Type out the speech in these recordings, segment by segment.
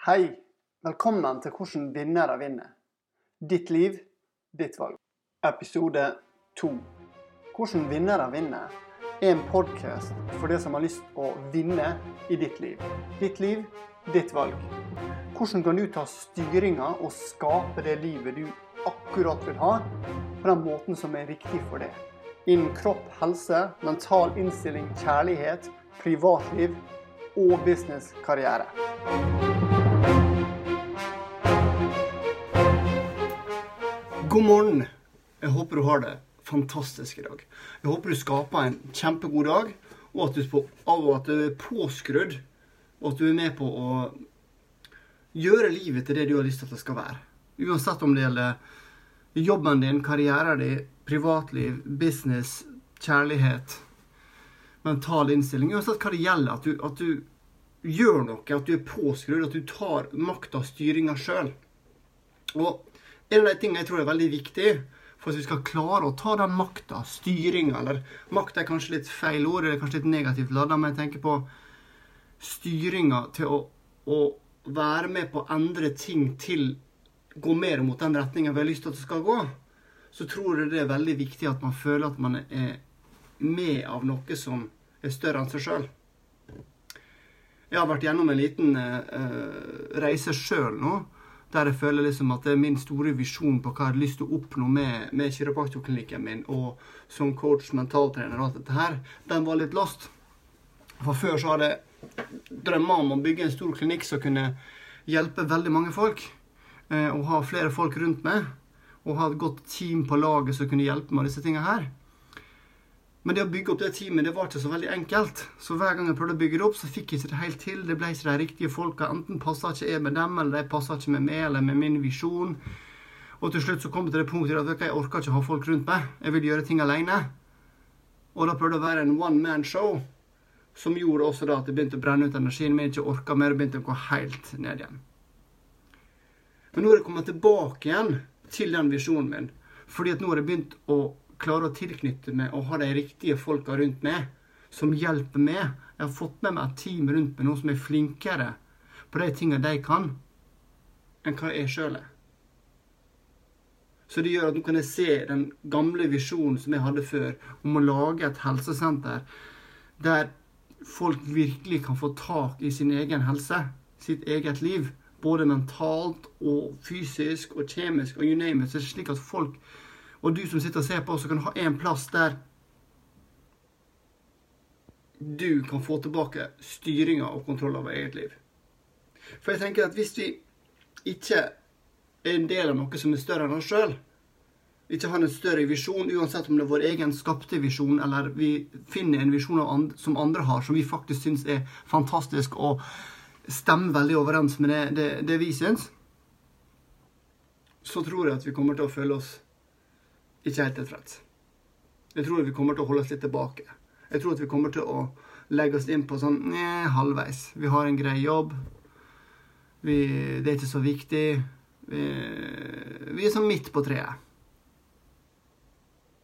Hei! Velkommen til Hvordan vinnere vinner. Ditt liv, ditt valg. Episode to. Hvordan vinnere vinner er en podkast for deg som har lyst å vinne i ditt liv. Ditt liv, ditt valg. Hvordan kan du ta styringa og skape det livet du akkurat vil ha, på den måten som er riktig for deg? Innen kropp, helse, mental innstilling, kjærlighet, privatliv og business, God morgen. Jeg håper du har det fantastisk i dag. Jeg håper du skaper en kjempegod dag, og at du, at du er påskrudd, og at du er med på å gjøre livet til det du har lyst til at det skal være. Uansett om det gjelder jobben din, karrieren din, privatliv, business, kjærlighet, mental innstilling. Uansett hva det gjelder, at du, at du gjør noe, at du er påskrudd, at du tar makta og styringa sjøl. Og en av de tingene jeg tror er veldig viktig for at vi skal klare å ta den makta, styringa Eller makta er kanskje litt feil ord, eller kanskje litt negativt ladda, men jeg tenker på styringa til å, å, være med på å endre ting til gå mer mot den retninga vi har lyst til at det skal gå, så tror jeg det er veldig viktig at man føler at man er med av noe som er større enn seg sjøl. Jeg har vært gjennom en liten uh, reise sjøl nå der jeg føler liksom at det er min store visjon på hva jeg har lyst til å oppnå med, med kiropraktorklinikken min og som coach, mentaltrener og alt dette her, den var litt lost. For før så hadde jeg drømmer om å bygge en stor klinikk som kunne hjelpe veldig mange folk. Eh, og ha flere folk rundt meg. Og ha et godt team på laget som kunne hjelpe med disse tingene her. Men det å bygge opp det teamet det var ikke så veldig enkelt. Så hver gang jeg prøvde å bygge det opp, så fikk jeg ikke det helt til. Det ble ikke de riktige folka. Enten passa ikke jeg med dem, eller de passa ikke med meg eller med min visjon. Og til slutt så kom jeg til det punktet at jeg orka ikke å ha folk rundt meg. Jeg vil gjøre ting alene. Og da prøvde jeg å være en one man show, som gjorde også da at det begynte å brenne ut energien min, ikke orka mer, og begynte å gå helt ned igjen. Men nå har jeg kommet tilbake igjen til den visjonen min, fordi at nå har jeg begynt å klare å tilknytte meg og ha de riktige folka rundt meg som hjelper meg. Jeg har fått med meg et team rundt meg, noen som er flinkere på de tingene de kan, enn hva jeg sjøl er. Så det gjør at nå kan jeg se den gamle visjonen som jeg hadde før, om å lage et helsesenter der folk virkelig kan få tak i sin egen helse, sitt eget liv. Både mentalt og fysisk og kjemisk og you name it. Slik at folk og du som sitter og ser på, så kan ha en plass der du kan få tilbake styringa og kontroll over eget liv. For jeg tenker at hvis vi ikke er en del av noe som er større enn oss sjøl, ikke har en større visjon, uansett om det er vår egen skapte visjon, eller vi finner en visjon som andre har, som vi faktisk syns er fantastisk og stemmer veldig overens med det, det, det vi syns, så tror jeg at vi kommer til å føle oss ikke helt tilfreds. Jeg tror vi kommer til å holde oss litt tilbake. Jeg tror at vi kommer til å legge oss inn på sånn Nei, halvveis. Vi har en grei jobb. Vi, det er ikke så viktig. Vi, vi er sånn midt på treet.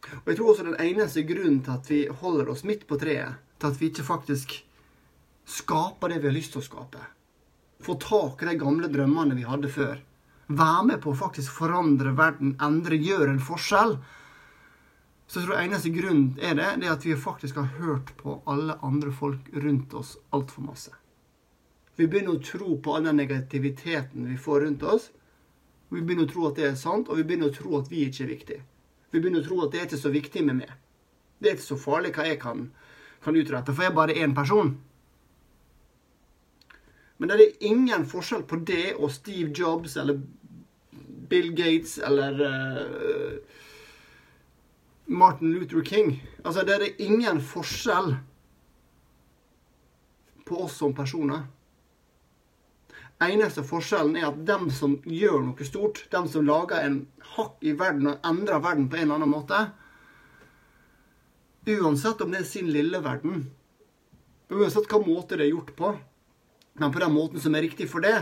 Og jeg tror også den eneste grunnen til at vi holder oss midt på treet, til at vi ikke faktisk skaper det vi har lyst til å skape, få tak i de gamle drømmene vi hadde før, være med på å faktisk forandre verden, endre, gjøre en forskjell, så jeg tror eneste grunn er det, det er at vi faktisk har hørt på alle andre folk rundt oss altfor masse. Vi begynner å tro på all den negativiteten vi får rundt oss. Vi begynner å tro at det er sant, og vi begynner å tro at vi ikke er viktige. Vi begynner å tro at det er ikke så viktig med meg. Det er ikke så farlig hva jeg kan, kan utrette, for jeg er bare én person. Men det er ingen forskjell på det og Steve Jobs eller Bill Gates eller uh, Martin Luther King. Altså, det er ingen forskjell på oss som personer. Eneste forskjellen er at dem som gjør noe stort, dem som lager en hakk i verden og endrer verden på en eller annen måte Uansett om det er sin lille verden, uansett hva måte det er gjort på, men på den måten som er riktig for det,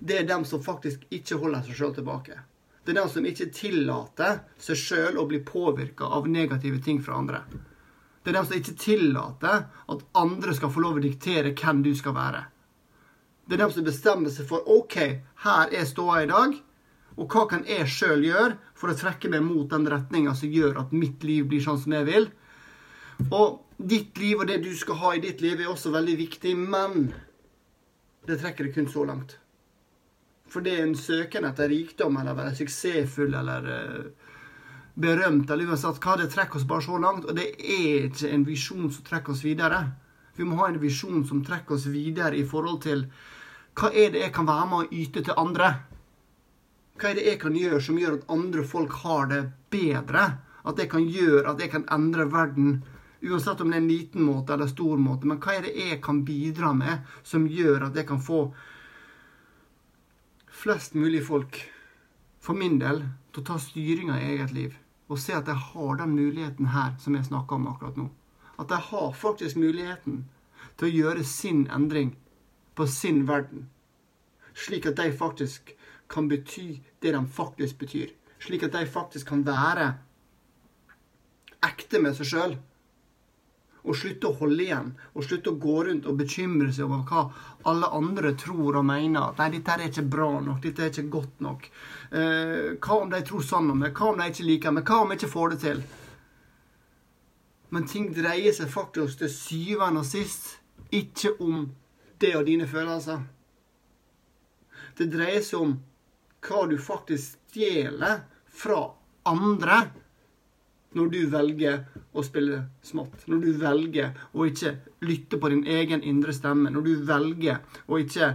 det er dem som faktisk ikke holder seg sjøl tilbake. Det er dem som ikke tillater seg sjøl å bli påvirka av negative ting fra andre. Det er dem som ikke tillater at andre skal få lov å diktere hvem du skal være. Det er dem som bestemmer seg for OK, her er ståa i dag. Og hva kan jeg sjøl gjøre for å trekke meg mot den retninga som gjør at mitt liv blir sånn som jeg vil? Og ditt liv og det du skal ha i ditt liv, er også veldig viktig, men det trekker det kun så langt. For det er en søken etter rikdom eller være suksessfull eller uh, berømt eller uansett hva, det trekker oss bare så langt. Og det er ikke en visjon som trekker oss videre. Vi må ha en visjon som trekker oss videre i forhold til hva er det jeg kan være med å yte til andre? Hva er det jeg kan gjøre som gjør at andre folk har det bedre? At jeg kan gjøre at jeg kan endre verden, uansett om det er en liten måte eller stor måte. Men hva er det jeg kan bidra med som gjør at jeg kan få flest mulig folk, for min del, til å ta styringa i eget liv? Og se at jeg har den muligheten her som jeg snakker om akkurat nå. At jeg har faktisk muligheten til å gjøre sin endring på sin verden. Slik at de faktisk kan bety det de faktisk betyr. Slik at de faktisk kan være ekte med seg sjøl. Og slutte å holde igjen, og slutte å gå rundt og bekymre seg over hva alle andre tror og mener. Nei, dette er ikke bra nok, dette er ikke godt nok. Eh, hva om de tror sånn om meg? Hva om de ikke liker meg? Hva om jeg ikke får det til? Men ting dreier seg faktisk til syvende og sist ikke om det og dine følelser. Det dreier seg om hva du faktisk stjeler fra andre når du velger å spille smått. Når du velger å ikke lytte på din egen indre stemme. Når du velger å ikke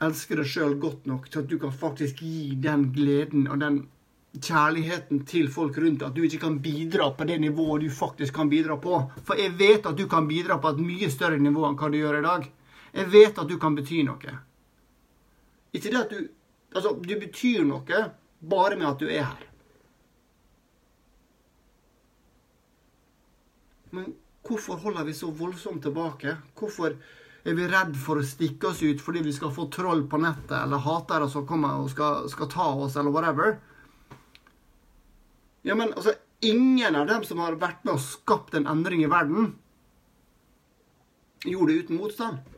elske deg sjøl godt nok til at du kan faktisk gi den gleden og den kjærligheten til folk rundt deg. At du ikke kan bidra på det nivået du faktisk kan bidra på. For jeg vet at du kan bidra på et mye større nivå enn hva du gjør i dag. Jeg vet at du kan bety noe. Ikke det at du Altså, du betyr noe bare med at du er her. Men hvorfor holder vi så voldsomt tilbake? Hvorfor er vi redd for å stikke oss ut fordi vi skal få troll på nettet eller hatere som kommer og skal, skal, ta oss, eller whatever? Ja, men altså, ingen av dem som har vært med og skapt en endring i verden, gjorde det uten motstand.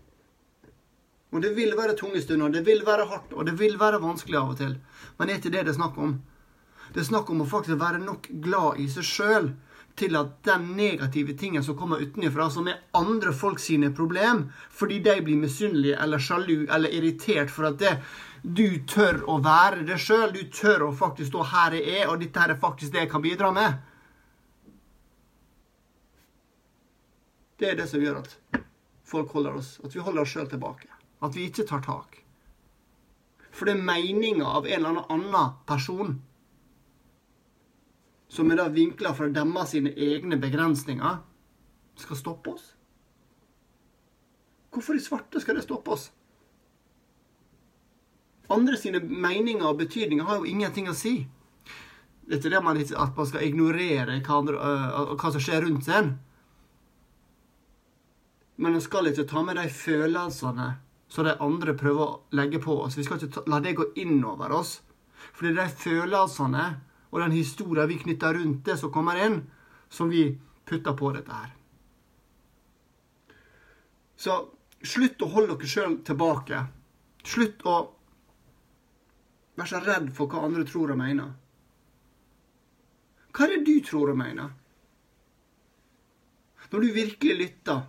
Og det vil være tunge stunder, det vil være hardt, og det vil være vanskelig av og til. Men det er ikke det det er snakk om. Det er snakk om å faktisk være nok glad i seg sjøl til at den negative tingen som kommer utenfra, som er andre folk sine problem, fordi de blir misunnelige eller sjalu eller irritert for at det, du tør å være det sjøl, du tør å faktisk stå her jeg er, og dette her er faktisk det jeg kan bidra med. Det er det som gjør at folk holder oss, at vi holder oss sjøl tilbake. At vi ikke tar tak. For det er meninga av en eller annen person som er da vinkla fra deres sine egne begrensninger, skal stoppe oss. Hvorfor i svarte skal det stoppe oss? Andre sine meninger og betydninger har jo ingenting å si. Det er det man, at man skal ignorere hva, andre, uh, hva som skjer rundt seg. Men man skal ikke ta med de følelsene som de andre prøver å legge på oss. Vi skal ikke la det gå inn over oss. Fordi de følelsene og den historien vi knytter rundt det som kommer inn, som vi putter på dette her. Så slutt å holde dere sjøl tilbake. Slutt å være så redd for hva andre tror og mener. Hva er det du tror og mener? Når du virkelig lytter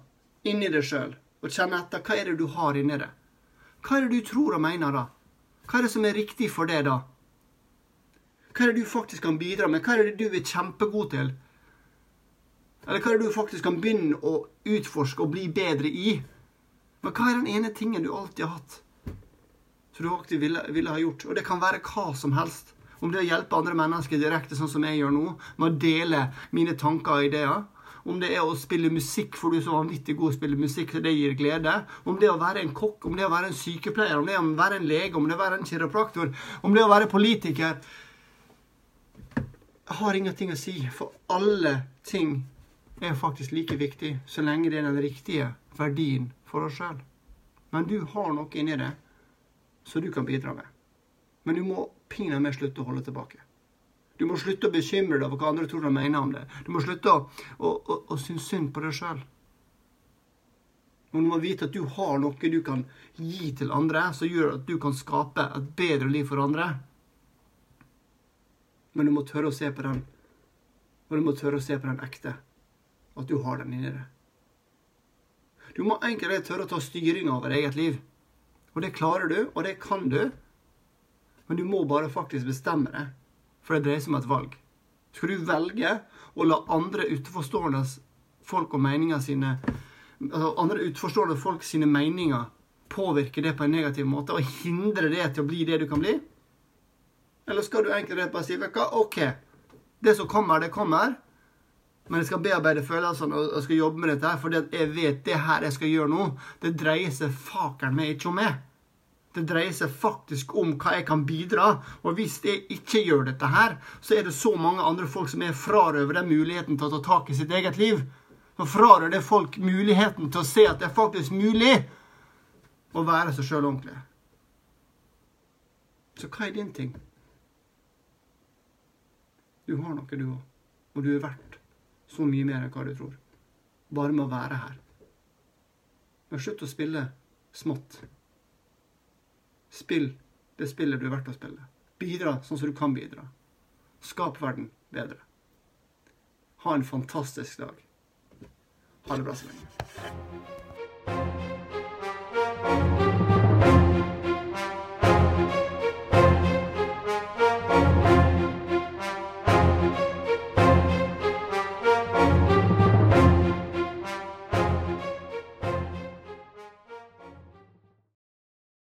inni deg sjøl og kjenner etter hva er det du har inni deg, Hva er det du tror og mener da? Hva er det som er riktig for deg da? Hva er det du faktisk kan bidra med? Hva er det du er kjempegod til? Eller hva er det du faktisk kan begynne å utforske og bli bedre i? Men hva er den ene tingen du alltid har hatt, som du alltid ville, ville ha gjort? Og det kan være hva som helst. Om det er å hjelpe andre mennesker direkte, sånn som jeg gjør nå, med å dele mine tanker og ideer. Om det er å spille musikk, for du er så vanvittig god å spille musikk, så det gir glede. Om det er å være en kokk, om det er å være en sykepleier, om det er å være en lege, om det er å være en kiropraktor, om det er å være politiker har ingenting å si, for alle ting er faktisk like viktig så lenge det er den riktige verdien for oss sjøl. Men du har noe inni det som du kan bidra med. Men du må pinadø slutte å holde tilbake. Du må slutte å bekymre deg over hva andre tror de mener om det. Du må slutte å, å, å, å synes synd på deg sjøl. Du må vite at du har noe du kan gi til andre, som gjør at du kan skape et bedre liv for andre. Men du må tørre å se på den, og du må tørre å se på den ekte. At du har den inni deg. Du må enkelt tørre å ta styring over eget liv. Og det klarer du, og det kan du. Men du må bare faktisk bestemme det. For det dreier seg om et valg. Skal du velge å la andre utenforstående folk og meninger sine altså andre utenforstående folk sine meninger påvirke det på en negativ måte og hindre det til å bli det du kan bli? Eller skal du egentlig bare si hva? OK, det som kommer, det kommer. Men jeg skal bearbeide følelsene og skal jobbe med dette, her, For jeg vet det her jeg skal gjøre nå, det dreier seg fakeren meg ikke om meg. Det dreier seg faktisk om hva jeg kan bidra. Og hvis jeg ikke gjør dette her, så er det så mange andre folk som er frarøver den muligheten til å ta tak i sitt eget liv. Så frarøver det folk muligheten til å se at det er faktisk mulig å være seg sjøl ordentlig. Så hva er din ting? Du har noe, du òg. Og du er verdt så mye mer enn hva du tror. Bare med å være her. Men slutt å spille smått. Spill det spillet du er verdt å spille. Bidra sånn som du kan bidra. Skap verden bedre. Ha en fantastisk dag. Ha det bra så lenge.